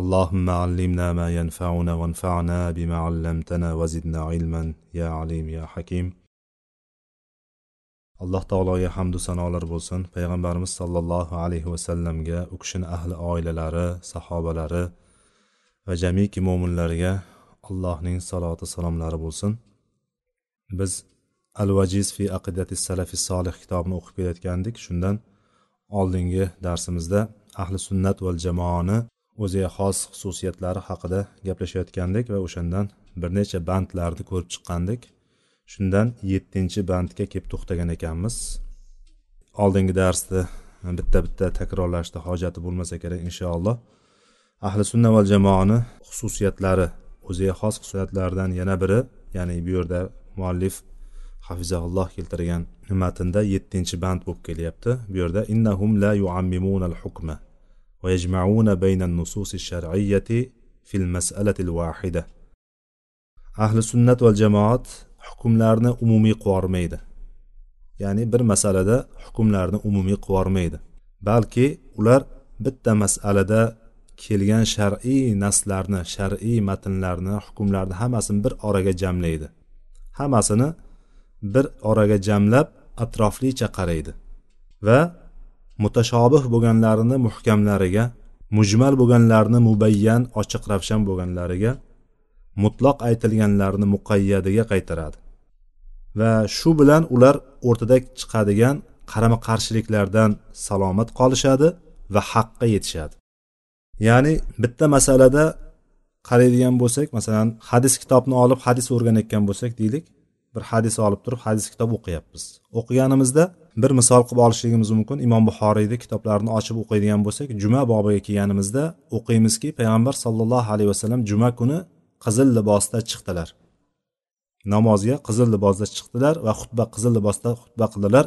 اللهم علمنا ما ينفعنا وانفعنا بما علمتنا وزدنا علما يا عليم يا حكيم alloh taologa hamdu sanolar bo'lsin payg'ambarimiz sollallohu alayhi vasallamga u kishini ahli oilalari sahobalari va jamiki mo'minlarga allohning saloti salomlari bo'lsin biz al vajiz fi aqidati salafi solih kitobini o'qib kelayotgandik shundan oldingi darsimizda ahli sunnat val jamoani o'ziga xos xususiyatlari haqida gaplashayotgandik va o'shandan bir necha bandlarni ko'rib chiqqandik shundan yettinchi bandga kelib to'xtagan ekanmiz. Oldingi darsni bitta bitta takrorlashni hojati bo'lmasa kerak inshaalloh. Ahli sunna va jamoani xususiyatlari o'ziga xos xususiyatlaridan yana biri ya'ni bu yerda muallif hafizahulloh keltirgan matnda yettinchi band bo'lib kelyapti. Bu yerda innahum la yuammimunal hukma ويجمعون بين النصوص الشرعية في المسألة الواحدة ahli sunnat val jamoat hukmlarni umumiy qilib ya'ni bir masalada hukmlarni umumiy qilib balki ular bitta masalada kelgan shar'iy naslarni shar'iy matnlarni hukmlarni hammasini bir oraga jamlaydi hammasini bir oraga jamlab atroflicha qaraydi va mutashobih bo'lganlarini muhkamlariga mujmal bo'lganlarni mubayyan ochiq ravshan bo'lganlariga mutloq aytilganlarni muqayyadiga qaytaradi. Va shu bilan ular o'rtada chiqadigan qarama qarshiliklardan salomat qolishadi va haqqa yetishadi. Ya'ni bitta masalada qaraydigan bo'lsak masalan hadis kitobni olib hadis o'rganayotgan bo'lsak deylik bir hadis olib turib hadis kitob o'qiyapmiz. O'qiganimizda bir misol qilib olishligimiz mumkin. Imom buxoriyni kitoblarini ochib o'qiydigan bo'lsak juma bobiga kelganimizda o'qiymizki payg'ambar sollallohu alayhi vasallam juma kuni qizil libosda chiqdilar. Namozga qizil libosda chiqdilar va xutba qizil libosda xutba qildilar.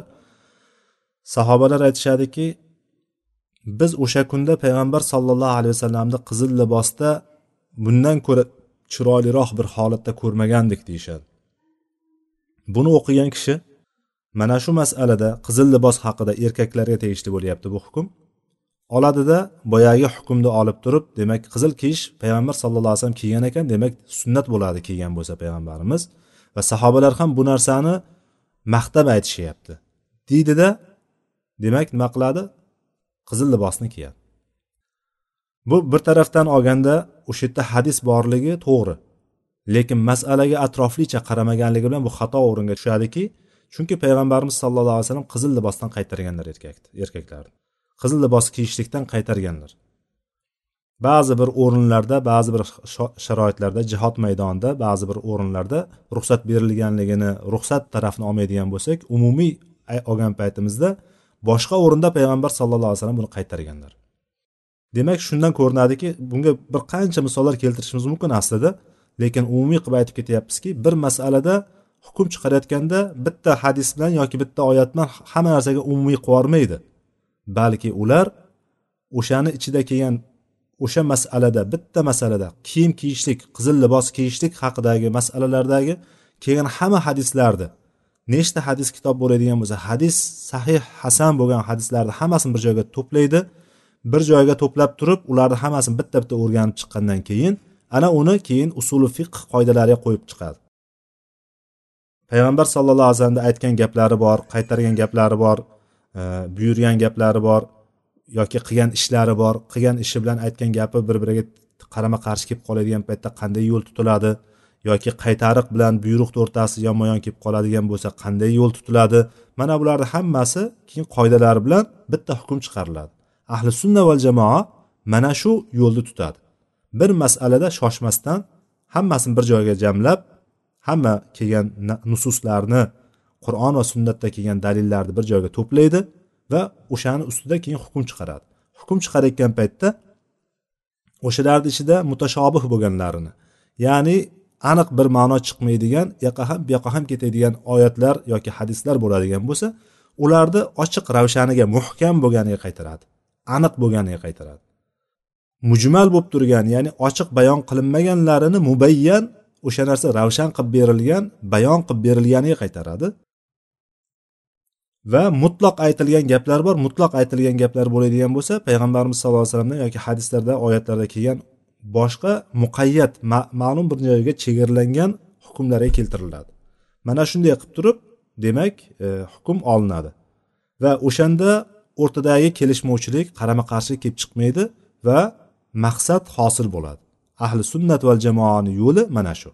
Sahobalar aytishadiki biz o'sha kunda payg'ambar sollallohu alayhi vasallamni qizil libosda bundan ko'ra chiroyliroq bir holatda ko'rmagandik deyishadi. Buni o'qigan kishi mana shu masalada qizil libos haqida erkaklarga tegishli bo'lyapti bu hukm. Oladida boyagi hukmni olib turib demak qizil kiyish payg'ambar sallallohu alayhi vasallam kiygan ekan demak sunnat bo'ladi kiygan bo'lsa payg'ambarimiz. Va sahobalar ham bu narsani maqtab aytishyapti. Deydida demak nima qiladi? Qizil libosni kiyadi. Bu bir tarafdan olganda o'sha yerda hadis borligi to'g'ri. Lekin masalaga atroflicha qaramaganligi bilan bu xato o'ringa tushadiki chunki payg'ambarimiz sallallohu alayhi vasallam qizil libosdan qaytarganlar erkakni erkaklarni. Qizil libos kiyishlikdan qaytarganlar. Ba'zi bir o'rinlarda ba'zi bir sharoitlarda jihod maydonida ba'zi bir o'rinlarda ruxsat berilganligini ruxsat tarafini olmaydigan bo'lsak umumiy olgan paytimizda boshqa o'rinda payg'ambar sallallohu alayhi vasallam buni qaytarganlar. Demak shundan ko'rinadiki bunga bir qancha misollar keltirishimiz mumkin aslida. Lekin umumiy qilib aytib ketyapmizki bir masalada hukm chiqarayotganda bitta hadis bilan yoki bitta oyat bilan hamma narsaga umumiy qilib balki ular o'shani ichida kelgan o'sha masalada bitta masalada kiyim kiyishlik qizil libos kiyishlik haqidagi masalalardagi kelgan hamma hadislarni nechta hadis kitob bo'ladigan bo'lsa hadis sahih hasan bo'lgan hadislarni hammasini bir joyga to'playdi. Bir joyga to'plab turib ularni hammasini bitta bitta o'rganib chiqqandan keyin ana uni keyin usuli fiqh qoidalariga qo'yib chiqadi. Payg'ambar sallallohu alayhi vasallamda aytgan gaplari bor qaytargan gaplari bor e, buyurgan gaplari bor yoki qilgan ishlari bor. Qilgan ishi bilan aytgan gapi bir biriga qarama qarshi kelib qoladigan paytda qanday yo'l tutiladi yoki qaytariq bilan buyruqni o'rtasi yonma yon kelib qoladigan bo'lsa qanday yo'l tutiladi? Mana bularni hammasi keyin qoidalari bilan bitta hukm chiqariladi. Ahli sunna val jamoa mana shu yo'lni tutadi. Bir masalada shoshmasdan hammasini bir joyga jamlab hamma kelgan nususlarni qur'on va sunnatda kelgan dalillarni bir joyga to'playdi va o'shani ustida keyin hukm chiqaradi. Hukm chiqarayotgan paytda o'shalarni ichida mutashobih bo'lganlarini ya'ni aniq bir ma'no chiqmaydigan u yoqqa ham bu yoqqa ham ketadigan oyatlar yoki hadislar bo'ladigan bo'lsa ularni ochiq ravshaniga muhkam bo'lganiga qaytaradi aniq bo'lganiga qaytaradi. Mujmal bo'lib turgan ya'ni ochiq bayon qilinmaganlarini mubayyan o'sha narsa ravshan qilib berilgan bayon qilib berilganiga qaytaradi. Va mutloq aytilgan gaplar bor mutloq aytilgan gaplar bo'ladigan bo'lsa payg'ambarimiz sallallohu alayhi vasallamdan yoki hadislarda oyatlarda kelgan boshqa muqayyat ma'lum bir joyga chegaralangan hukmlarga keltiriladi. Mana shunday qilib turib demak e, hukm olinadi. Va o'shanda o'rtadagi kelishmovchilik qarama qarshilik kelib chiqmaydi va maqsad hosil bo'ladi. Ahli sunnat val jamoani yo'li mana shu.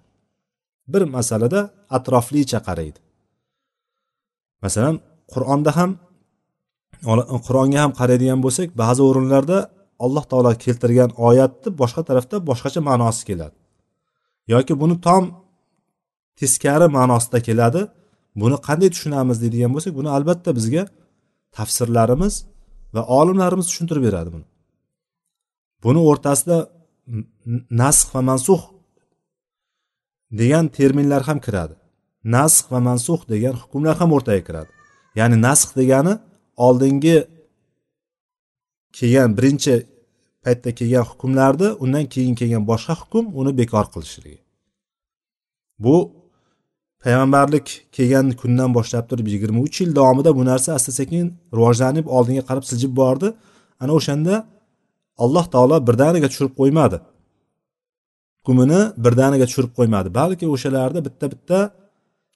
Bir masalada atroflicha qaraydi. Masalan qur'onda ham qur'onga ham qaraydigan bo'lsak ba'zi o'rinlarda alloh taolo keltirgan oyatni boshqa tarafda boshqacha ma'nosi keladi. Yoki buni tom teskari ma'nosida keladi. Buni qanday tushunamiz deydigan bo'lsak buni albatta bizga tafsirlarimiz va olimlarimiz tushuntirib beradi buni. Buni o'rtasida nasx va mansux degan terminlar ham kiradi. Nasx va mansux degan hukmlar ham o'rtaga kiradi. Ya'ni nasx degani oldingi kelgan birinchi paytda kelgan hukmlarni undan keyin kelgan boshqa hukm uni bekor qilishligi. Bu payg'ambarlik kelgan kundan boshlab turib yigirma uch yil davomida bu narsa asta sekin rivojlanib oldinga qarab siljib bordi. Ana o'shanda alloh taolo birdaniga tushirib qo'ymadi. Hukmini birdaniga tushirib qo'ymadi. Balki o'shalarni bitta bitta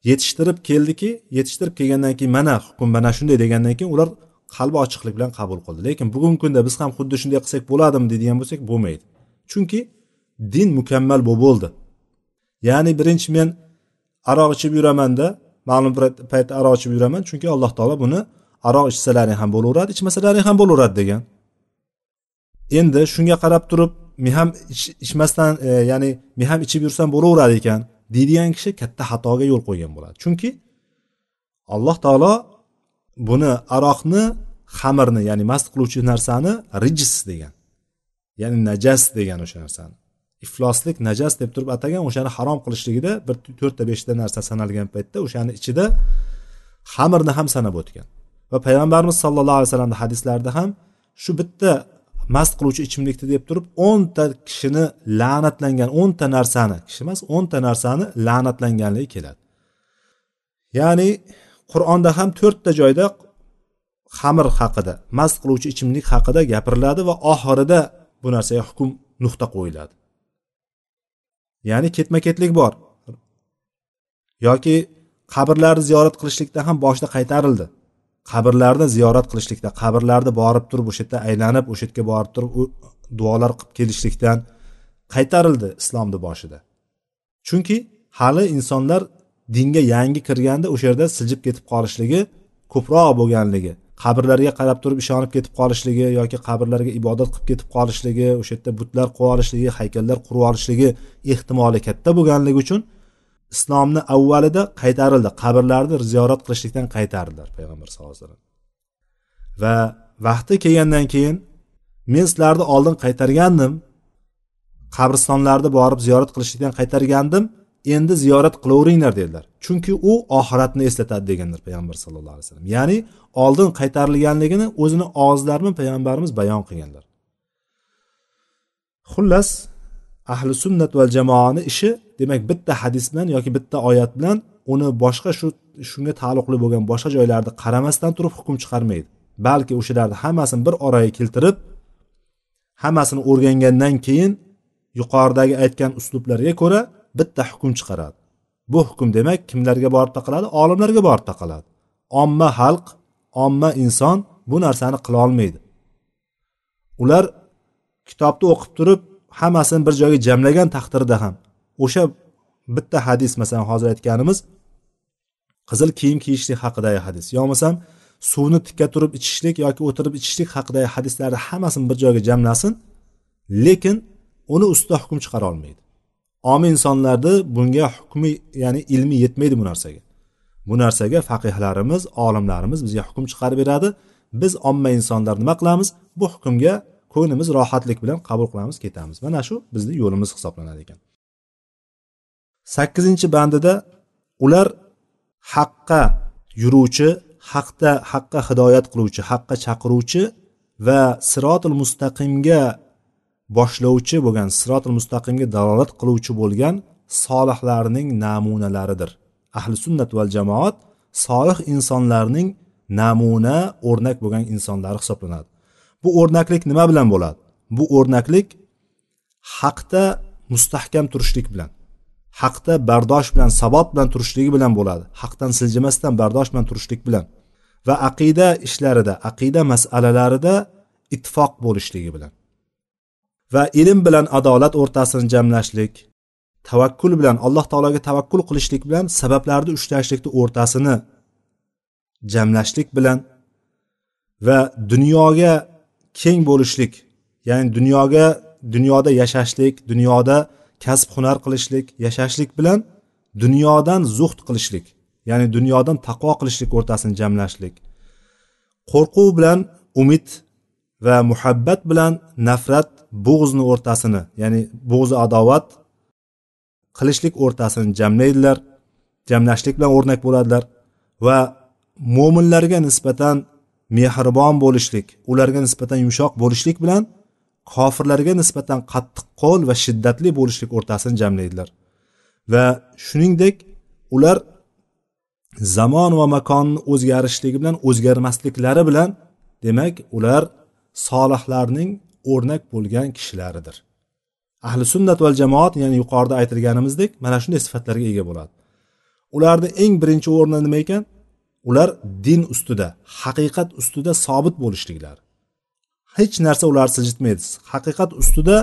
yetishtirib keldiki yetishtirib kelgandan keyin mana hukm mana shunday degandan keyin ular qalbi ochiqlik bilan qabul qildi. Lekin bugungi kunda biz ham xuddi shunday qilsak bo'ladimi deydigan bo'lsak bo'lmaydi. Chunki din mukammal bo'lib bo'ldi. Ya'ni birinchi men aroq ichib yuramanda ma'lum bir paytda aroq ichib yuraman chunki alloh taolo buni aroq ichsalaring ham bo'laveradi ichmasalaring ham bo'laveradi degan. Endi shunga qarab turib men ham ichmasdan e, ya'ni men ham ichib yursam bo'laveradi ekan deydigan kishi katta xatoga yo'l qo'ygan bo'ladi. Chunki alloh taolo buni aroqni xamirni ya'ni mast qiluvchi narsani rijs degan ya'ni najas degan o'sha narsani ifloslik najas deb turib atagan o'shani harom qilishligida bir to'rtta beshta narsa sanalgan paytda o'shani ichida xamirni ham sanab o'tgan. Va payg'ambarimiz sallallohu alayhi vasallamni hadislarida ham shu bitta mast qiluvchi ichimlikni deb turib o'nta kishini la'natlangan o'nta narsani kishi emas o'nta narsani la'natlanganligi keladi. Ya'ni qur'onda ham to'rtta joyda xamir haqida mast qiluvchi ichimlik haqida gapiriladi va oxirida bu narsaga hukm nuqta qo'yiladi. Ya'ni ketma ketlik bor. Yoki qabrlarni ziyorat qilishlikda ham boshida qaytarildi. Qabrlarni ziyorat qilishlikda qabrlarni borib turib o'sha yerda aylanib o'sha yerga borib turib duolar qilib kelishlikdan qaytarildi islomni boshida chunki hali insonlar dinga yangi kirganda o'sha yerda siljib ketib qolishligi ko'proq bo'lganligi qabrlarga qarab turib ishonib ketib qolishligi yoki qabrlarga ibodat qilib ketib qolishligi o'sha yerda butlar qo'yib olishligi haykallar qurib olishligi ehtimoli katta bo'lganligi uchun islomni avvalida qaytarildi. Qabrlarni ziyorat qilishlikdan qaytardilar payg'ambar sallallohu alayhi vasallam. Va vaqti kelgandan keyin men sizlarni oldin qaytargandim. Qabristonlarni borib ziyorat qilishlikdan qaytargandim. Endi ziyorat qilaveringlar dedilar. Chunki u oxiratni eslatadi deganlar payg'ambar sallallohu alayhi vasallam. Ya'ni oldin qaytarilganligini o'zini og'izlari bilan payg'ambarimiz bayon qilganlar. Xullas ahli sunnat val jamoani ishi demak bitta hadis bilan yoki bitta oyat bilan uni boshqa shu shunga taalluqli bo'lgan boshqa joylarni qaramasdan turib hukm chiqarmaydi. Balki o'shalarni hammasini bir oraga keltirib hammasini o'rgangandan keyin yuqoridagi aytgan uslublarga ko'ra bitta hukm chiqaradi. Bu hukm demak kimlarga borib taqaladi? Olimlarga borib taqaladi. Omma xalq omma inson bu narsani qila olmaydi. Ular kitobni o'qib turib hammasini bir joyga jamlagan taqdirda ham. O'sha bitta hadis masalan hozir aytganimiz qizil kiyim kiyishlik haqidagi hadis. Yo bo'lmasam suvni tikka turib ichishlik yoki o'tirib ichishlik haqidagi hadislarni hammasini bir joyga jamlasin lekin uni ustida hukm chiqara olmaydi. Omiy insonlarni bunga hukmi ya'ni ilmi yetmaydi bu narsaga. Bu narsaga faqihlarimiz olimlarimiz bizga hukm chiqarib beradi. Biz omma insonlar nima qilamiz? Bu hukmga ko'nglimiz rohatlik bilan qabul qilamiz ketamiz. Mana shu bizni yo'limiz hisoblanadi ekan. Sakkizinchi bandida ular haqqa yuruvchi haqda haqqa hidoyat qiluvchi haqqa chaqiruvchi va sirotil mustaqimga boshlovchi bo'lgan sirotil mustaqimga dalolat qiluvchi bo'lgan solihlarning namunalaridir. Ahli sunnat val jamoat solih insonlarning namuna o'rnak bo'lgan insonlari hisoblanadi. Bu o'rnaklik nima bilan bo'ladi? Bu o'rnaklik haqda mustahkam turishlik bilan haqda bardosh bilan sabot bilan turishligi bilan bo'ladi. Haqdan siljimasdan bardosh bilan turishlik bilan va aqida ishlarida aqida masalalarida ittifoq bo'lishligi bilan va ilm bilan adolat o'rtasini jamlashlik tavakkul bilan alloh taologa tavakkul qilishlik bilan sabablarni ushlashlikni o'rtasini jamlashlik bilan va dunyoga keng bo'lishlik ya'ni dunyoga dunyoda yashashlik dunyoda kasb hunar qilishlik yashashlik bilan dunyodan zuhd qilishlik ya'ni dunyodan taqvo qilishlik o'rtasini jamlashlik. Qo'rquv bilan umid va muhabbat bilan nafrat bo'g'izni o'rtasini ya'ni bo'g'zi adovat qilishlik o'rtasini jamlaydilar jamlashlik bilan o'rnak bo'ladilar va mo'minlarga nisbatan mehribon bo'lishlik ularga nisbatan yumshoq bo'lishlik bilan kofirlarga nisbatan qattiq qo'l va shiddatli bo'lishlik o'rtasini jamlaydilar. Va shuningdek ular zamon va makonni o'zgarishligi bilan o'zgarmasliklari bilan demak ular solihlarning o'rnak bo'lgan kishilaridir. Ahli sunnat val jamoat ya'ni yuqorida aytilganimizdek mana shunday sifatlarga ega bo'ladi. Ularni eng birinchi o'rni nima ekan? Ular din ustida haqiqat ustida sobit bo'lishliklari hech narsa ularni siljitmaydi haqiqat ustida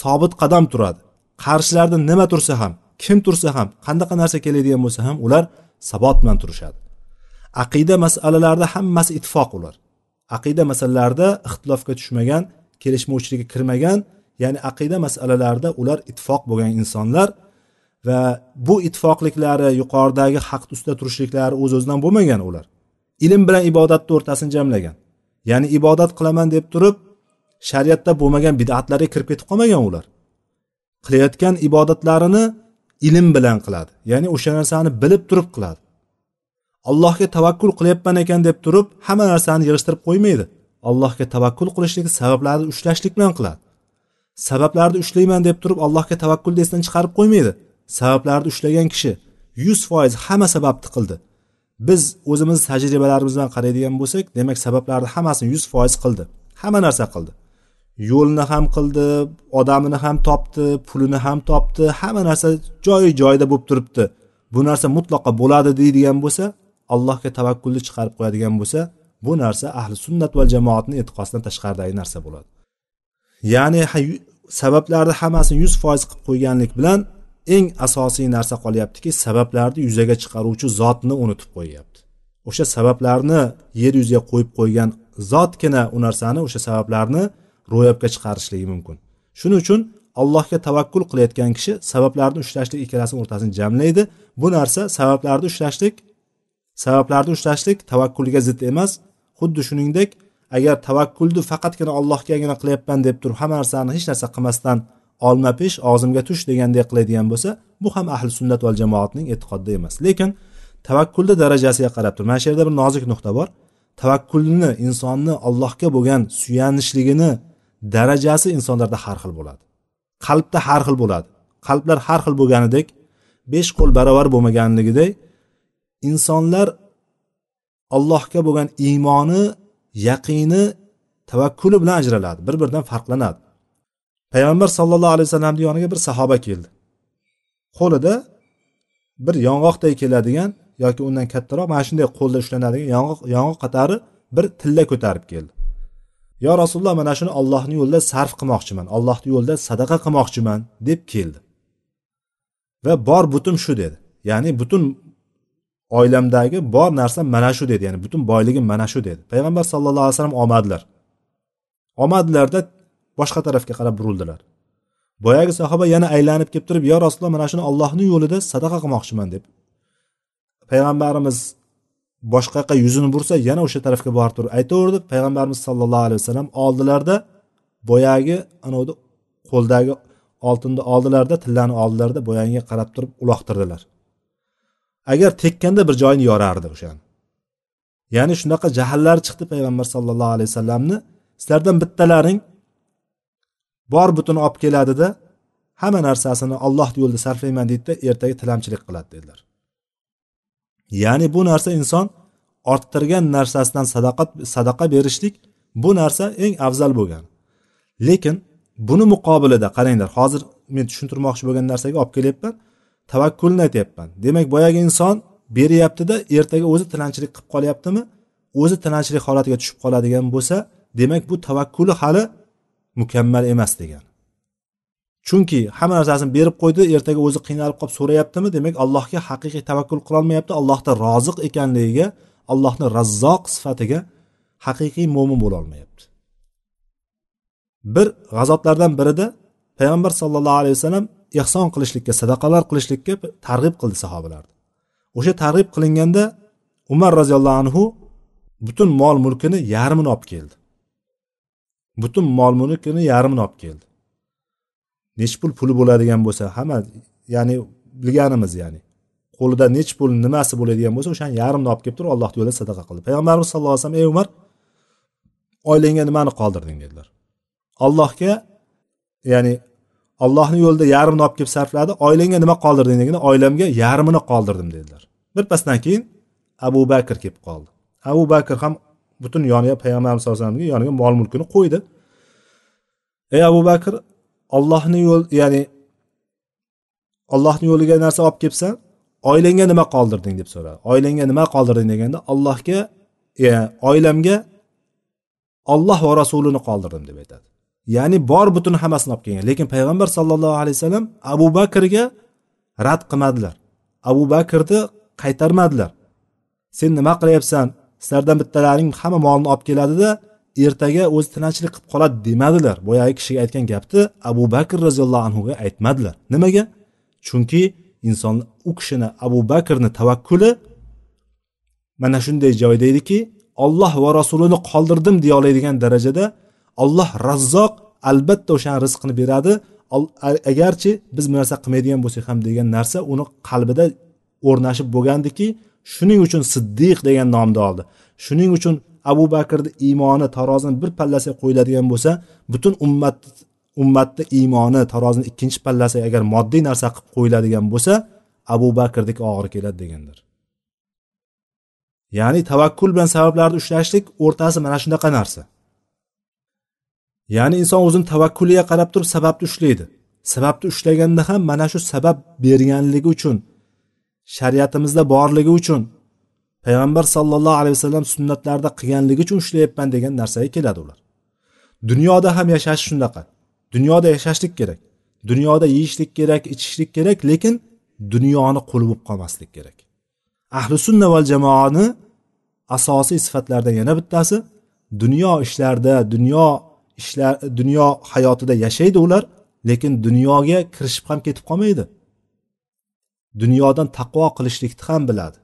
sobit qadam turadi. Qarshilarida nima tursa ham kim tursa ham qanaqa narsa keladigan bo'lsa ham ular sabot bilan turishadi. Aqida masalalarida hammasi ittifoq ular. Aqida masalalarida ixtilofga tushmagan kelishmovchilikka kirmagan ya'ni aqida masalalarida ular ittifoq bo'lgan insonlar va bu ittifoqliklari yuqoridagi haqni ustida turishliklari o'z o'zidan bo'lmagan ular. Ilm bilan ibodatni o'rtasini jamlagan. Ya'ni ibodat qilaman deb turib shariatda bo'lmagan bidatlarga kirib ketib qolmagan ular. Qilayotgan ibodatlarini ilm bilan qiladi. Ya'ni o'sha narsani bilib turib qiladi. Allohga tavakkul qilyapman ekan deb turib hamma narsani yig'ishtirib qo'ymaydi. Allohga tavakkul qilishlik sabablarni ushlashlik bilan qiladi. Sabablarni ushlayman deb turib allohga tavakkulni esdan chiqarib qo'ymaydi. Sabablarni ushlagan kishi yuz foiz hamma sababni qildi. Biz o'zimiz tajribalarimiz bilan qaraydigan bo'lsak demak sabablarni hammasini yuz foiz qildi. Hamma narsa qildi. Yo'lni ham qildi odamini ham topdi pulini ham topdi hamma narsa joyi joyida bo'lib turibdi. Bu narsa mutlaqo bo'ladi deydigan bo'lsa allohga tavakkulni chiqarib qo'yadigan bo'lsa bu narsa ahli sunnat va jamoatni e'tiqodidan tashqaridagi narsa bo'ladi. Ya'ni sabablarni hammasini yuz foiz qilib qo'yganlik bilan eng asosiy narsa qolyaptiki sabablarni yuzaga chiqaruvchi zotni unutib qo'yyapti. O'sha sabablarni yer yuziga qo'yib qo'ygan zotgina u narsani o'sha sabablarni ro'yobga chiqarishligi mumkin. Shuning uchun allohga tavakkul qilayotgan kishi sabablarni ushlashlik ikkalasini o'rtasini jamlaydi. Bu narsa sabablarni ushlashlik sabablarni ushlashlik tavakkulga zid emas. Xuddi shuningdek agar tavakkulni faqatgina allohgagina qilyapman deb turib hamma narsani hech narsa qilmasdan olma pish og'zimga tush degandek qiladigan bo'lsa bu ham ahli sunnat val jamoatning e'tiqodida emas. Lekin tavakkulni darajasiga qarab turib mana shu yerda bir nozik nuqta bor. Tavakkulni insonni allohga bo'lgan suyanishligini darajasi insonlarda har xil bo'ladi. Qalbda har xil bo'ladi. Qalblar har xil bo'lganidek besh qo'l barobar bo'lmaganligidek insonlar allohga bo'lgan iymoni yaqini tavakkuli bilan ajraladi bir biridan farqlanadi. Payg'ambar sallallohu alayhi vasallamni yoniga bir sahoba keldi. Qo'lida bir yong'oqday keladigan yoki undan kattaroq mana shunday qo'lda ushlanadigan yong'oq yong'oq qatari bir tilla ko'tarib keldi. Yo rasululloh mana shuni ollohni yo'lida sarf qilmoqchiman ollohni yo'lida sadaqa qilmoqchiman deb keldi. Va bor butun shu dedi. Ya'ni butun oilamdagi bor narsa mana shu dedi. Ya'ni butun boyligim mana shu dedi. Payg'ambar sallallohu alayhi vasallam olmadilar olmadilarda boshqa tarafga qarab burildilar. Boyagi sahoba yana aylanib kelib turib yo rasululloh mana shuni ollohni yo'lida sadaqa qilmoqchiman deb payg'ambarimiz boshqa yoqqa yuzini bursa yana o'sha tarafga borib turib aytaverdi. Payg'ambarimiz sallallohu alayhi vasallam oldilarida boyagi anavi qo'ldagi oltinni oldilarida tillani oldilarida boyagiga qarab turib uloqtirdilar. Agar tekkanda bir joyini yorardi o'shani. Ya'ni shunaqa jahllari chiqdi payg'ambar sallallohu alayhi vasallamni. Sizlardan bittalaring bor butun olib keladida hamma narsasini olloh yo'lida sarflayman deydida ertaga tilamchilik qiladi dedilar. Ya'ni bu narsa inson orttirgan narsasidan sadaqa sadaqa berishlik bu narsa eng afzal bo'lgan. Lekin buni muqobilida qaranglar hozir men tushuntirmoqchi bo'lgan narsaga olib kelyapman tavakkulni aytyapman. Demak boyagi inson beryaptida ertaga o'zi tilanchilik qilib qolyaptimi o'zi tilanchilik holatiga tushib qoladigan bo'lsa demak bu tavakkuli hali mukammal emas degan. Chunki hamma narsasini berib qo'ydi ertaga o'zi qiynalib qolib so'rayaptimi? Demak allohga haqiqiy tavakkul qilolmayapti. Allohda roziq ekanligiga allohni razzoq sifatiga haqiqiy mo'min bo'lolmayapti bir g'azotlardan birida payg'ambar sallallohu alayhi vasallam ehson qilishlikka sadaqalar qilishlikka targ'ib qildi sahobalarni. O'sha targ'ib qilinganda umar roziyallohu anhu butun mol mulkini yarmini olib keldi. Butun mol mulkini yarmini olib keldi. Nechi pul puli bo'ladigan bo'lsa hamma ya'ni bilganimiz ya'ni qo'lida nechi pul nimasi bo'ladigan bo'lsa o'shani yarmini olib kelib turib alloh yo'lida sadaqa qildi. Payg'ambarimiz sallallohu alayhi vasallam ey umar oilangga nimani qoldirding? dedilar. Allohga ya'ni allohni yo'lida yarmini olib kelib sarfladi oilangga nima qoldirding? deganda oilamga yarmini qoldirdim dedilar. Birpasdan keyin abu bakr kelib qoldi. Abu bakr ham butun yoniga payg'ambarimiz sallallohu alayhi yoniga mol mulkini qo'ydi. Ey abu bakr ollohni yo'l ya'ni ollohni yo'liga narsa olib kelibsan oilangga nima qoldirding deb so'radi. Oilangga nima qoldirding deganda allohga e, oilamga olloh va rasulini qoldirdim deb aytadi. Ya'ni bor butun hammasini olib kelgan. Lekin payg'ambar sallallohu alayhi vasallam abu bakrga rad qilmadilar. Abu bakrni qaytarmadilar. Sen nima qilyapsan? Sizlardan bittalaring hamma molni olib keladida ertaga o'zi tinchlik qilib qoladi demadilar. Boyagi kishiga aytgan gapni abu bakr roziyallohu anhuga aytmadilar. Nimaga? Chunki inson u kishini abu bakrni tavakkuli mana shunday joyda ediki olloh va rasulini qoldirdim deya oladigan darajada olloh razzoq albatta o'shani rizqini beradi. Agarchi biz bu narsa qilmaydigan bo'lsak ham degan narsa uni qalbida o'rnashib bo'lgandiki shuning uchun siddiq degan nomni oldi. Shuning uchun abu bakrni iymoni tarozini bir pallasiga qo'yiladigan bo'lsa butun ummat ummatni iymoni tarozini ikkinchi pallasiga agar moddiy narsa qilib qo'yiladigan bo'lsa abu bakrdek og'ir keladi degandir. Ya'ni tavakkul bilan sabablarni ushlashlik o'rtasi mana shunaqa narsa. Ya'ni inson o'zini tavakkuliga qarab turib sababni ushlaydi. Sababni ushlaganda ham mana shu sabab berganligi uchun shariatimizda borligi uchun payg'ambar sallallohu alayhi vasallam sunnatlarida qilganligi uchun ushlayapman degan narsaga keladi ular. Dunyoda ham yashash shunaqa. Dunyoda yashashlik kerak dunyoda yeyishlik kerak ichishlik kerak lekin dunyoni quli bo'lib qolmaslik kerak. Ahli sunna val jamoani asosiy sifatlaridan yana bittasi dunyo ishlarida dunyo ishlar dunyo hayotida yashaydi ular lekin dunyoga kirishib ham ketib qolmaydi. Dunyodan taqvo qilishlikni ham biladi.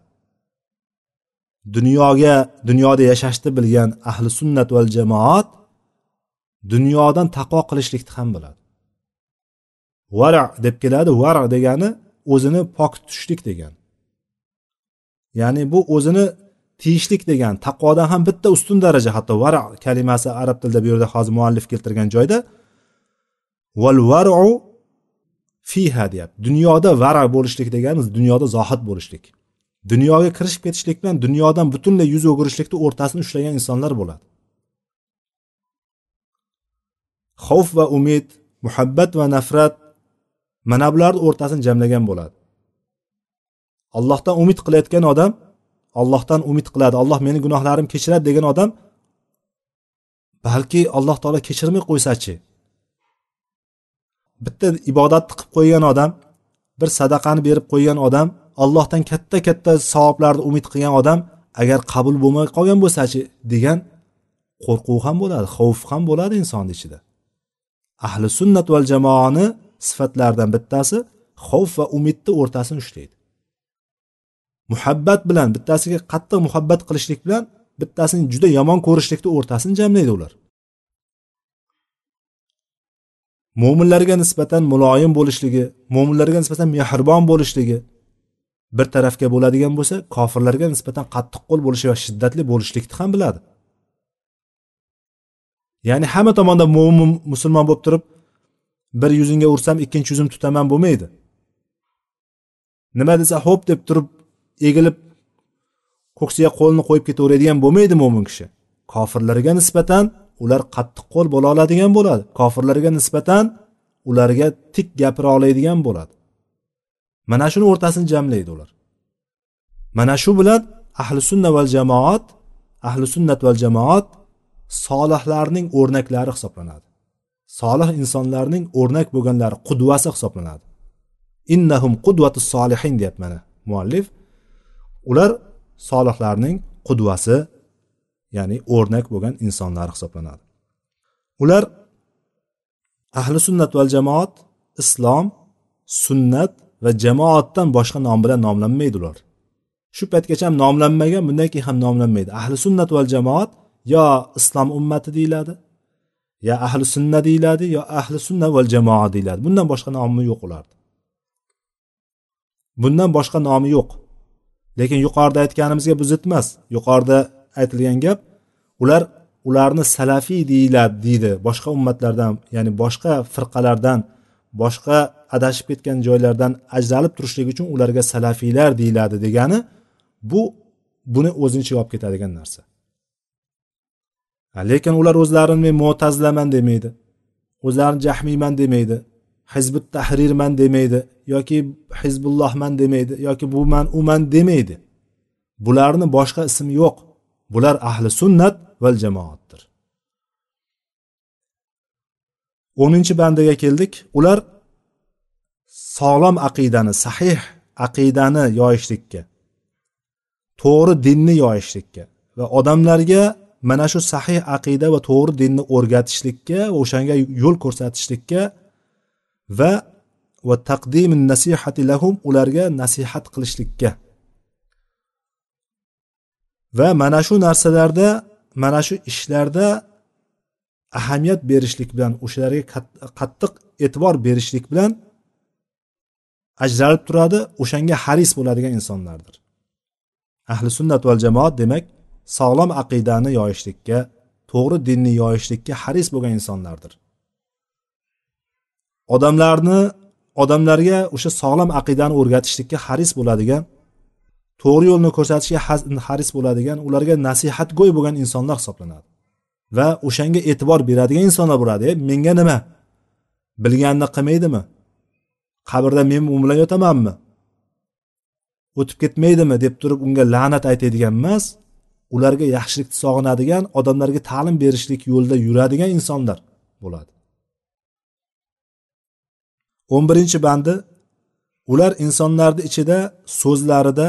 Dunyoga dunyoda yashashni bilgan ahli sunnat val jamoat dunyodan taqvo qilishlikni ham biladi. Vara deb keladi vara degani o'zini pok tutishlik degan. Ya'ni bu o'zini tiyishlik degan taqvodan ham bitta ustun daraja hatto vara kalimasi arab tilida bu yerda hozir muallif keltirgan joyda val varu fiha deyapti. Dunyoda vara bo'lishlik deganimiz dunyoda zohid bo'lishlik. Dunyoga kirishib ketishlik bilan dunyodan butunlay yuz o'girishlikni o'rtasini ushlagan insonlar bo'ladi. Xavf va umid muhabbat va nafrat mana bularni o'rtasini jamlagan bo'ladi. Allohdan umid qilayotgan odam allohdan umid qiladi. Alloh meni gunohlarimni kechiradi degan odam balki alloh taolo kechirmay qo'ysachi bitta ibodatni qilib qo'ygan odam bir sadaqani berib qo'ygan odam allohdan katta katta savoblarni umid qilgan odam agar qabul bo'lmay qolgan bo'lsachi degan qo'rquv ham bo'ladi xavf ham bo'ladi insonni ichida. Ahli sunnat val jamoani sifatlaridan bittasi xavf va umidni o'rtasini ushlaydi. Muhabbat bilan bittasiga qattiq muhabbat qilishlik bilan bittasini juda yomon ko'rishlikni o'rtasini jamlaydi ular. Mo'minlarga nisbatan muloyim bo'lishligi mo'minlarga nisbatan mehribon bo'lishligi bir tarafga bo'ladigan bo'lsa kofirlarga nisbatan qattiqqo'l bo'lishi va shiddatli bo'lishlikni ham biladi. Ya'ni hamma tomonda mo'min musulmon bo'lib turib bir yuzingga ursam ikkinchi yuzim tutaman bo'lmaydi. Nima desa ho'p deb turib egilib ko'ksiga qo'lini qo'yib ketaveradigan bo'lmaydi mo'min kishi. Kofirlarga nisbatan ular qattiq qo'l bo'la oladigan bo'ladi. Kofirlarga nisbatan ularga tik gapira oladigan bo'ladi. Mana shuni o'rtasini jamlaydi ular. Mana shu bilan ahli sunna val jamoat ahli sunnat val jamoat solihlarning o'rnaklari hisoblanadi. Solih insonlarning o'rnak bo'lganlari qudvasi hisoblanadi. Innahum qudvatu solihin deyapti mana muallif. Ular solihlarning qudvasi ya'ni o'rnak bo'lgan insonlar hisoblanadi. Ular ahli sunnat val jamoat islom sunnat va jamoatdan boshqa nom bilan nomlanmaydi ular. Shu paytgacha ham nomlanmagan bundan keyin ham nomlanmaydi. Ahli sunnat val jamoat yo islom ummati deyiladi yo ahli sunna deyiladi yo ahli sunna val jamoa deyiladi. Bundan boshqa nomi yo'q ularni bundan boshqa nomi yo'q. Lekin yuqorida aytganimizga bu zid emas yuqorida aytilgan gap ular ularni salafiy deyiladi deydi. Boshqa ummatlardan ya'ni boshqa firqalardan boshqa adashib ketgan joylardan ajralib turishligi uchun ularga salafiylar deyiladi degani bu buni o'zini ichiga olib ketadigan narsa. Lekin ular o'zlarini men mo'tazilaman demaydi o'zlarini jahmiyman demaydi hizbi tahrirman demaydi yoki hizbullohman demaydi yoki buman uman demaydi. Bularni boshqa ismi yo'q. Bular ahli sunnat val jamoatdir. O'ninchi bandaga keldik. Ular sog'lom aqidani sahih aqidani yoyishlikka to'g'ri dinni yoyishlikka va odamlarga mana shu sahih aqida va to'g'ri dinni o'rgatishlikka o'shanga yo'l ko'rsatishlikka va va taqdim nasihati lahum ularga nasihat qilishlikka va mana shu narsalarda mana shu ishlarda ahamiyat berishlik bilan o'shalarga qattiq e'tibor berishlik bilan ajralib turadi o'shanga haris bo'ladigan insonlardir. Ahli sunnat val jamoat demak sog'lom aqidani yoyishlikka to'g'ri dinni yoyishlikka haris bo'lgan insonlardir. Odamlarni odamlarga o'sha sog'lom aqidani o'rgatishlikka haris bo'ladigan to'g'ri yo'lni ko'rsatishga haris bo'ladigan ularga nasihatgo'y bo'lgan insonlar hisoblanadi. Va o'shanga e'tibor beradigan insonlar bo'ladi. E menga nima? Bilganini qilmaydimi? Qabrda men u bilan yotamanmi? O'tib ketmaydimi? deb turib unga la'nat aytadigan emas ularga yaxshilikni sog'inadigan odamlarga ta'lim berishlik yo'lida yuradigan insonlar bo'ladi. O'n birinchi bandi ular insonlarni ichida so'zlarida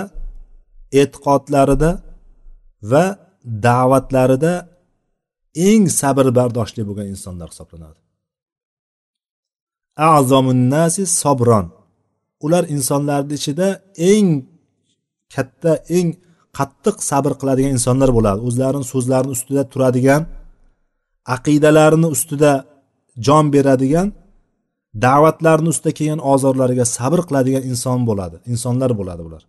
e'tiqodlarida va da'vatlarida eng sabr bardoshli bo'lgan insonlar hisoblanadi. Azomunnasi sobron. Ular insonlarni ichida eng katta eng qattiq sabr qiladigan insonlar bo'ladi. O'zlarini so'zlarini ustida turadigan aqidalarini ustida jon beradigan da'vatlarini ustida kelgan ozorlariga sabr qiladigan inson bo'ladi insonlar bo'ladi bular.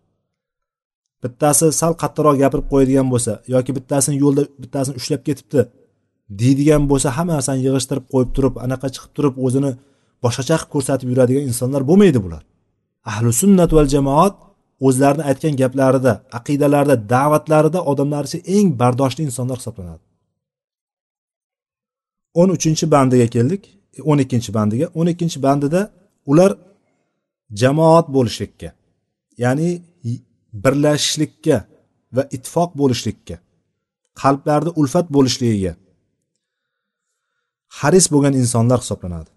Bittasi sal qattiqroq gapirib qo'yadigan bo'lsa yoki bittasini yo'lda bittasini ushlab ketibdi deydigan bo'lsa hamma narsani yig'ishtirib qo'yib turib anaqa chiqib turib o'zini boshqacha qilib ko'rsatib yuradigan insonlar bo'lmaydi bular. Ahli sunnat val jamoat o'zlarini aytgan gaplarida aqidalarida da'vatlarida odamlar ichida eng bardoshli insonlar hisoblanadi. O'n uchinchi bandiga keldik o'n ikkinchi bandiga. O'n ikkinchi bandida ular jamoat bo'lishlikka ya'ni birlashishlikka va ittifoq bo'lishlikka qalblarda ulfat bo'lishligiga haris bo'lgan insonlar hisoblanadi.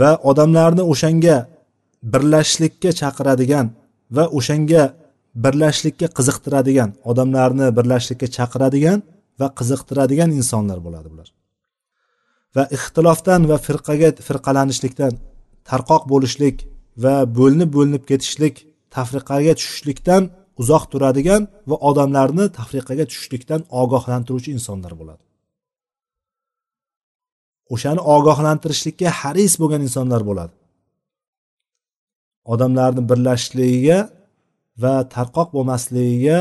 Va odamlarni o'shanga birlashishlikka chaqiradigan va o'shanga birlashishlikka qiziqtiradigan odamlarni birlashishlikka chaqiradigan va qiziqtiradigan insonlar bo'ladi bular. Va ixtilofdan va firqaga firqalanishlikdan tarqoq bo'lishlik va bo'linib bo'linib ketishlik tafriqaga tushishlikdan uzoq turadigan va odamlarni tafriqaga tushishlikdan ogohlantiruvchi insonlar bo'ladi. O'shani ogohlantirishlikka haris bo'lgan insonlar bo'ladi. Odamlarni birlashishligiga va tarqoq bo'lmasligiga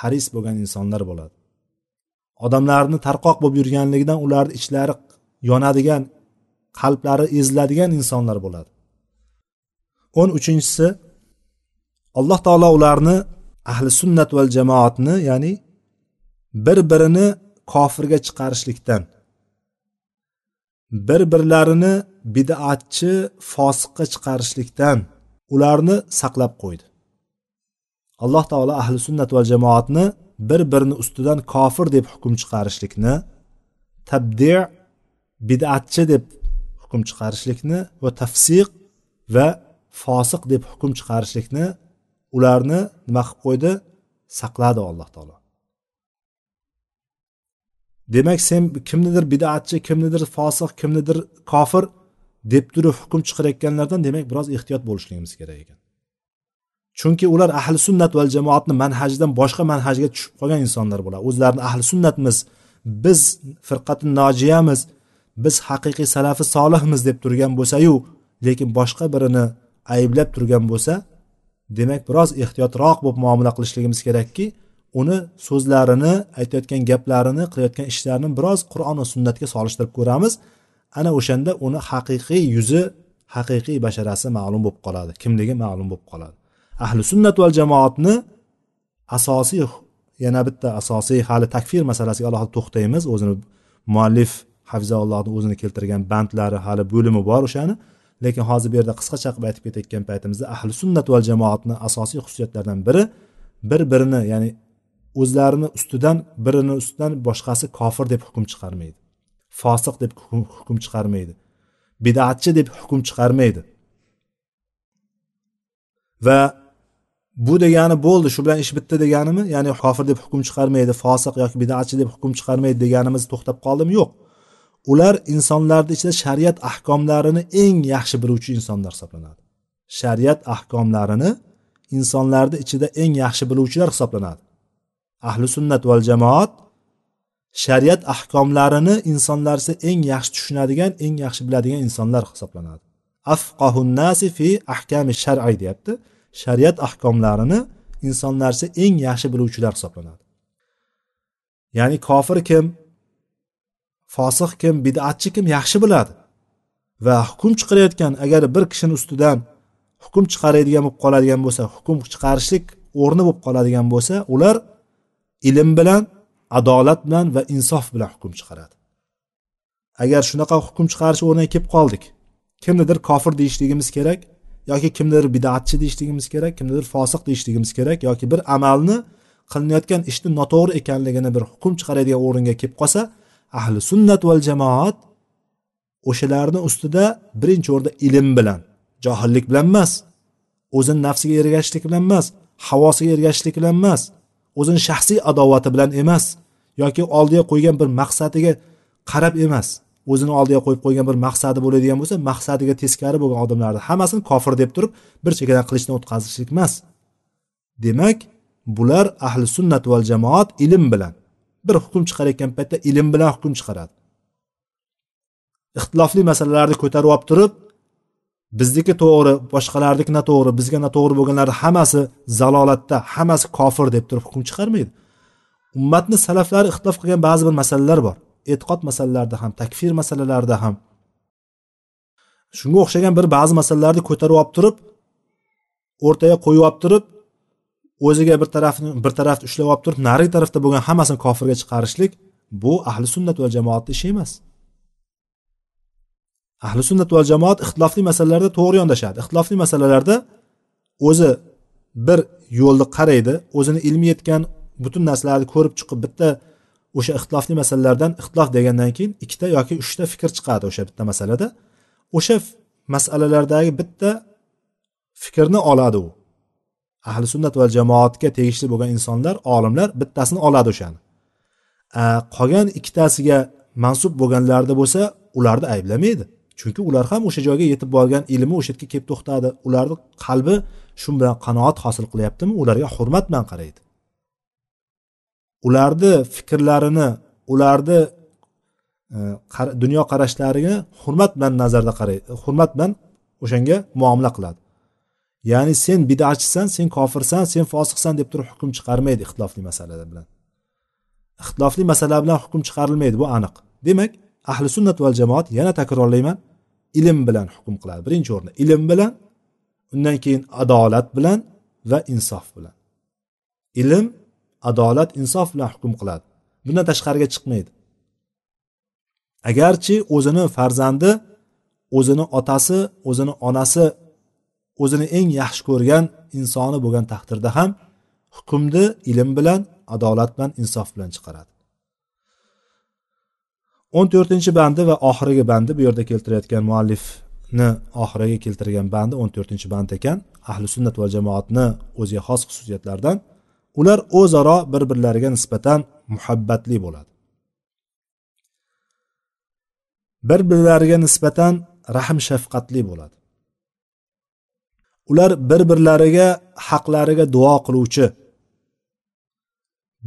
haris bo'lgan insonlar bo'ladi. Odamlarni tarqoq bo'lib yurganligidan ularni ichlari yonadigan qalblari eziladigan insonlar bo'ladi. O'n uchinchisi alloh taolo ularni ahli sunnat val jamoatni ya'ni bir birini kofirga chiqarishlikdan bir birlarini bidatchi fosiqqa chiqarishlikdan ularni saqlab qo'ydi. Alloh taolo ahli sunnat va jamoatni bir birini ustidan kofir deb hukm chiqarishlikni tabdi bidatchi deb hukm chiqarishlikni va tafsiq va fosiq deb hukm chiqarishlikni ularni nima qilib qo'ydi? Saqladi alloh taolo. Demak sen kimnidir bidatchi kimnidir fosiq kimnidir kofir deb turib hukm chiqarayotganlardan demak biroz ehtiyot bo'lishligimiz kerak ekan. Chunki ular ahli sunnat val jamoatni manhajidan boshqa manhajga tushib qolgan insonlar bo'ladi. O'zlarini ahli sunnatmiz biz firqati nojiyamiz biz haqiqiy salafi solihmiz deb turgan bo'lsayu lekin boshqa birini ayblab turgan bo'lsa demak biroz ehtiyotroq bo'lib muomala qilishligimiz kerakki uni so'zlarini aytayotgan gaplarini qilayotgan ishlarini biroz qur'on va sunnatga solishtirib ko'ramiz. Ana o'shanda uni haqiqiy yuzi haqiqiy basharasi ma'lum bo'lib qoladi kimligi ma'lum bo'lib qoladi. Ahli sunnat val jamoatni asosiy yana bitta asosiy hali takfir masalasiga alohida to'xtaymiz. O'zini muallif hafizaullohni o'zini keltirgan bandlari hali bo'limi bor o'shani. Lekin hozir bu yerda qisqacha qilib aytib ketayotgan paytimizda ahli sunnat val jamoatni asosiy xususiyatlaridan biri bir birini ya'ni o'zlarini ustidan birini ustidan boshqasi kofir deb hukm chiqarmaydi. Fosiq deb hukm chiqarmaydi. Bidatchi deb hukm chiqarmaydi. Va bu degani bo'ldi shu bilan ish bitdi deganimi? Ya'ni kofir deb hukm chiqarmaydi fosiq yoki bidatchi deb hukm chiqarmaydi deganimiz to'xtab qoldimi? Yo'q. Ular insonlarni ichida shariat ahkomlarini eng yaxshi biluvchi insonlar hisoblanadi. Shariat ahkomlarini insonlarni ichida eng yaxshi biluvchilar hisoblanadi. Ahli sunnat val jamoat shariat ahkomlarini insonlar eng yaxshi tushunadigan eng yaxshi biladigan insonlar hisoblanadi. Afqahun nasi fi ahkami shar'iy deyapti. Shariat ahkomlarini insonlar eng yaxshi biluvchilar hisoblanadi. Ya'ni kofir kim? Fosiq kim bidatchi kim yaxshi biladi. Va hukm chiqarayotgan agar bir kishini ustidan hukm chiqaradigan bo'lib qoladigan bo'lsa hukm chiqarishlik o'rni bo'lib qoladigan bo'lsa ular ilm bilan adolat bilan va insof bilan hukm chiqaradi. Agar shunaqa hukm chiqarish o'rniga kelib qoldik kimnidir kofir deyishligimiz kerak yoki kimnidir bidatchi deyishligimiz kerak kimnidir fosiq deyishligimiz kerak yoki bir amalni qilinayotgan ishni noto'g'ri ekanligini bir hukm chiqaradigan o'ringa kelib qolsa ahli sunnat val jamoat o'shalarni ustida birinchi o'rinda ilm bilan johillik bilan emas o'zini nafsiga ergashishlik bilan emas havosiga ergashishlik bilan emas o'zini shaxsiy adovati bilan emas yoki oldiga qo'ygan bir maqsadiga qarab emas o'zini oldiga qo'yib qo'ygan bir maqsadi bo'ladigan bo'lsa maqsadiga teskari bo'lgan odamlarni hammasini kofir deb turib bir chekkadan qilichdan o'tkazishlik emas. Demak bular ahli sunnat val jamoat ilm bilan bir hukm chiqarayotgan paytda ilm bilan hukm chiqaradi. Ixtilofli masalalarni ko'tarib olib turib bizniki to'g'ri boshqalarniki noto'g'ri bizga noto'g'ri bo'lganlarni hammasi zalolatda hammasi kofir deb turib hukm chiqarmaydi. Ummatni salaflari ixtilof qilgan ba'zi bir masalalar bor. E'tiqod masalalarida ham takfir masalalarida ham. Shunga o'xshagan bir ba'zi masalalarni ko'tarib olib turib o'rtaga qo'yib olib turib o'ziga bir tarafni bir tarafni ushlab olib turib narigi tarafda bo'lgan hammasini kofirga chiqarishlik bu ahli sunnat va jamoatni ishi emas. Ahli sunnat va jamoat ixtilofli masalalarda to'g'ri yondashadi. Ixtilofli masalalarda o'zi bir yo'lni qaraydi o'zini ilmi yetgan butun narsalarni ko'rib chiqib bitta o'sha ixtilofli masalalardan ixtilof degandan keyin ikkita yoki uchta fikr chiqadi o'sha bitta masalada. O'sha masalalardagi bitta fikrni oladi u. ahli sunnat va jamoatga tegishli bo'lgan insonlar olimlar bittasini oladi o'shani. Qolgan ikkitasiga mansub bo'lganlarida bo'lsa ularni ayblamaydi. Chunki ular ham o'sha joyga yetib borgan ilmi o'sha yerga kelib to'xtadi. Ularni qalbi shu bilan qanoat hosil qilyaptimi ularga hurmat bilan qaraydi. Ularni fikrlarini ularni e, dunyo qarashlariga hurmat bilan nazarda qaraydi hurmat bilan o'shanga muomala qiladi. Ya'ni sen bidatchisan sen kofirsan sen fosiqsan deb turib hukm chiqarmaydi ixtilofli masalalar bilan. Ixtilofli masala bilan hukm chiqarilmaydi bu aniq. Demak ahli sunnat val jamoat yana takrorlayman. Ilm bilan hukm qiladi. Birinchi o'rinda ilm bilan undan keyin adolat bilan va insof bilan. Ilm adolat insof bilan hukm qiladi. Bundan tashqariga chiqmaydi. Agarchi o'zini farzandi o'zini otasi o'zini onasi o'zini eng yaxshi ko'rgan insoni bo'lgan taqdirda ham hukmni ilm bilan adolat bilan insof bilan chiqaradi. O'n to'rtinchi bandi va oxirgi bandi bu yerda keltirayotgan muallifni oxiriga keltirgan bandi o'n to'rtinchi band ekan. Ahli sunnat va jamoatni o'ziga xos xususiyatlaridan ular o'zaro bir birlariga nisbatan muhabbatli bo'ladi. Bir birlariga nisbatan rahm shafqatli bo'ladi. Ular bir birlariga haqlariga duo qiluvchi.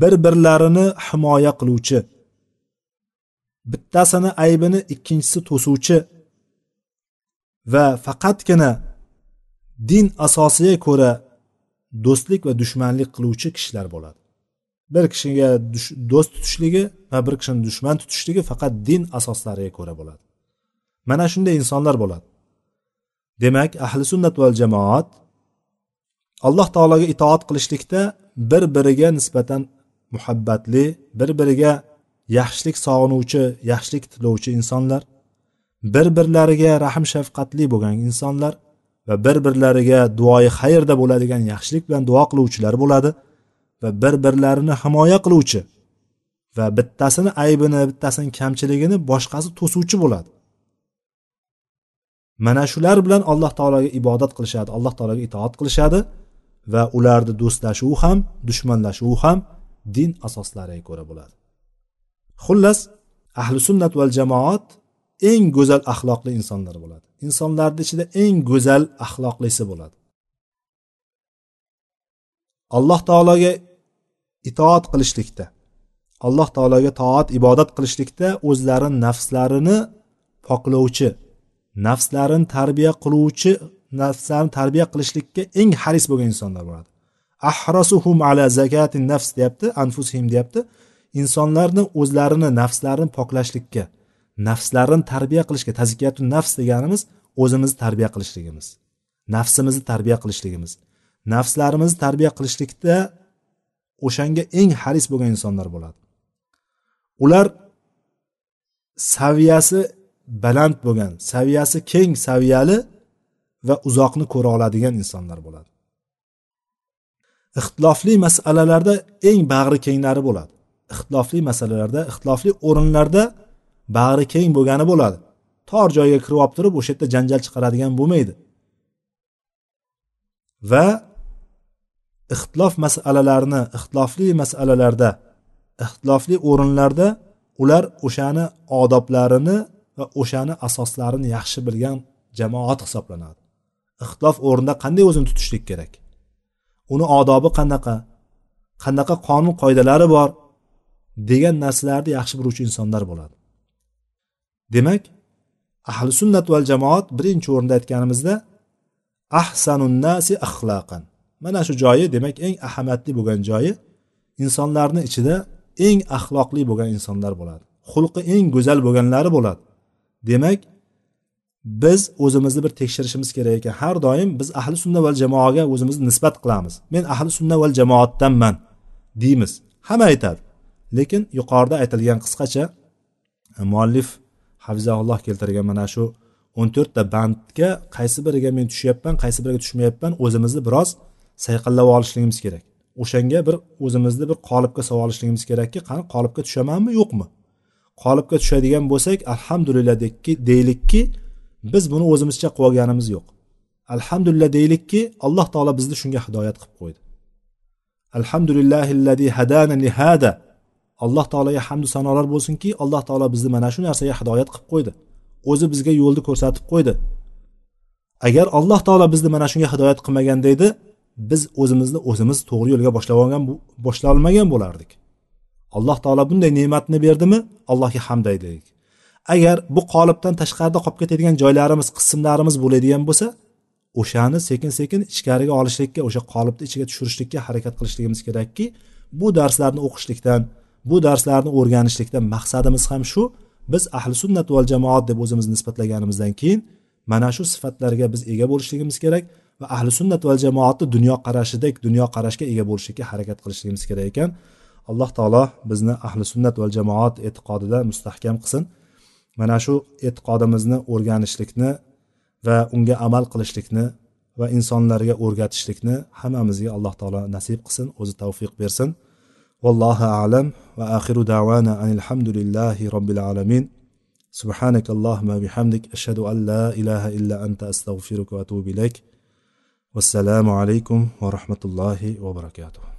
Bir birlarini himoya qiluvchi. Bittasini aybini ikkinchisi to'suvchi. Va faqatgina din asosiga ko'ra do'stlik va dushmanlik qiluvchi kishilar bo'ladi. Bir kishiga do'st tutishligi va bir kishini dushman tutishligi faqat din asoslariga ko'ra bo'ladi. Mana shunday insonlar bo'ladi. Demak ahli sunnat val jamoat alloh taologa itoat qilishlikda bir biriga nisbatan muhabbatli bir biriga yaxshilik sog'inuvchi yaxshilik tilovchi insonlar bir birlariga rahm shafqatli bo'lgan insonlar va bir birlariga duoyi xayrda bo'ladigan yaxshilik bilan duo qiluvchilar bo'ladi va bir birlarini himoya qiluvchi va bittasini aybini bittasini kamchiligini boshqasi to'suvchi bo'ladi. Mana shular bilan alloh taologa ibodat qilishadi alloh taologa itoat qilishadi va ularni do'stlashuvi ham dushmanlashuvi ham din asoslariga ko'ra bo'ladi. Xullas ahli sunnat val jamoat eng go'zal axloqli insonlar bo'ladi. Insonlarni ichida eng go'zal axloqlisi bo'ladi. Alloh taologa itoat qilishlikda alloh taologa toat ibodat qilishlikda o'zlarini nafslarini poklovchi nafslarini tarbiya qiluvchi nafslarni tarbiya qilishlikka eng haris bo'lgan insonlar bo'ladi. Ahrasuhum ala zakati nafs deyapti anfusihim deyapti. Insonlarni o'zlarini nafslarini poklashlikka nafslarini tarbiya qilishga tazkiyatu nafs deganimiz o'zimizni tarbiya qilishligimiz nafsimizni tarbiya qilishligimiz. Nafslarimizni tarbiya qilishlikda o'shanga eng haris bo'lgan insonlar bo'ladi. Ular saviyasi baland bo'lgan saviyasi keng saviyali va uzoqni ko'ra oladigan insonlar bo'ladi. Ixtilofli masalalarda eng bag'ri kenglari bo'ladi. Ixtilofli masalalarda ixtilofli o'rinlarda bag'ri keng bo'lgani bo'ladi. Tor joyga kirib olib turib o'sha yerda janjal chiqaradigan bo'lmaydi. Va ixtilof masalalarini ixtilofli masalalarda ixtilofli o'rinlarda ular o'shani odoblarini va o'shani asoslarini yaxshi bilgan jamoat hisoblanadi. Ixtilof o'rnida qanday o'zini tutishlik kerak? Uni odobi qanaqa? Qanaqa qonun qoidalari bor? degan narsalarni yaxshi biluvchi insonlar bo'ladi. Demak ahli sunnat val jamoat birinchi o'rinda aytganimizda ahsanun nasi axloqan mana shu joyi demak eng ahamiyatli bo'lgan joyi insonlarni ichida eng axloqli bo'lgan insonlar bo'ladi. Xulqi eng go'zal bo'lganlari bo'ladi. Demak biz o'zimizni bir tekshirishimiz kerak ekan. Har doim biz ahli sunna val jamoaga o'zimizni nisbat qilamiz. Men ahli sunna val jamoatdanman deymiz. Hamma aytadi. Lekin yuqorida aytilgan qisqacha e, muallif hafizaulloh keltirgan mana shu o'n to'rtta bandga qaysi biriga men tushyapman qaysi biriga tushmayapman o'zimizni biroz sayqallab olishligimiz kerak. O'shanga bir o'zimizni bir qolipga solib olishligimiz kerakki qani qolipga tushamanmi yo'qmi? Qolipga tushadigan bo'lsak alhamdulillah deylikki biz buni o'zimizcha qilib olganimiz yo'q. Alhamdulillah deylikki alloh taolo bizni shunga hidoyat qilib qo'ydi. Alhamdulillahillazi hadana li hada alloh taologa hamdu sanolar bo'lsinki alloh taolo bizni mana shu narsaga hidoyat qilib qo'ydi. O'zi bizga yo'lni ko'rsatib qo'ydi. Agar alloh taolo bizni mana shunga hidoyat qilmaganda edi biz o'zimizni o'zimiz to'g'ri yo'lga boshlab olgan boshlolmagan bo'lardik. Alloh taolo bunday ne'matni berdimi? Allohga hamd aylaylik. Agar bu qolipdan tashqarida qolib ketadigan joylarimiz qismlarimiz bo'ladigan bo'lsa o'shani sekin sekin ichkariga olishlikka o'sha qolipni ichiga tushirishlikka harakat qilishligimiz kerakki bu darslarni o'qishlikdan bu darslarni o'rganishlikdan maqsadimiz ham shu. Biz ahli sunnat val jamoat deb o'zimizni nisbatlaganimizdan keyin mana shu sifatlarga biz ega bo'lishligimiz kerak va ahli sunnat val jamoatni dunyoqarashidek dunyoqarashga ega bo'lishlikka harakat qilishligimiz kerak ekan. alloh taolo bizni ahli sunnat val jamoat e'tiqodida mustahkam qilsin mana shu e'tiqodimizni o'rganishlikni va unga amal qilishlikni va insonlarga o'rgatishlikni hammamizga alloh taolo nasib qilsin o'zi tavfiq bersin vallohu alam va axiru davana alhamdulillahi robbil alamin سبحانك اللهم بحمدك أشهد أن لا إله إلا أنت أستغفرك وأتوب إليك والسلام عليكم ورحمة الله وبركاته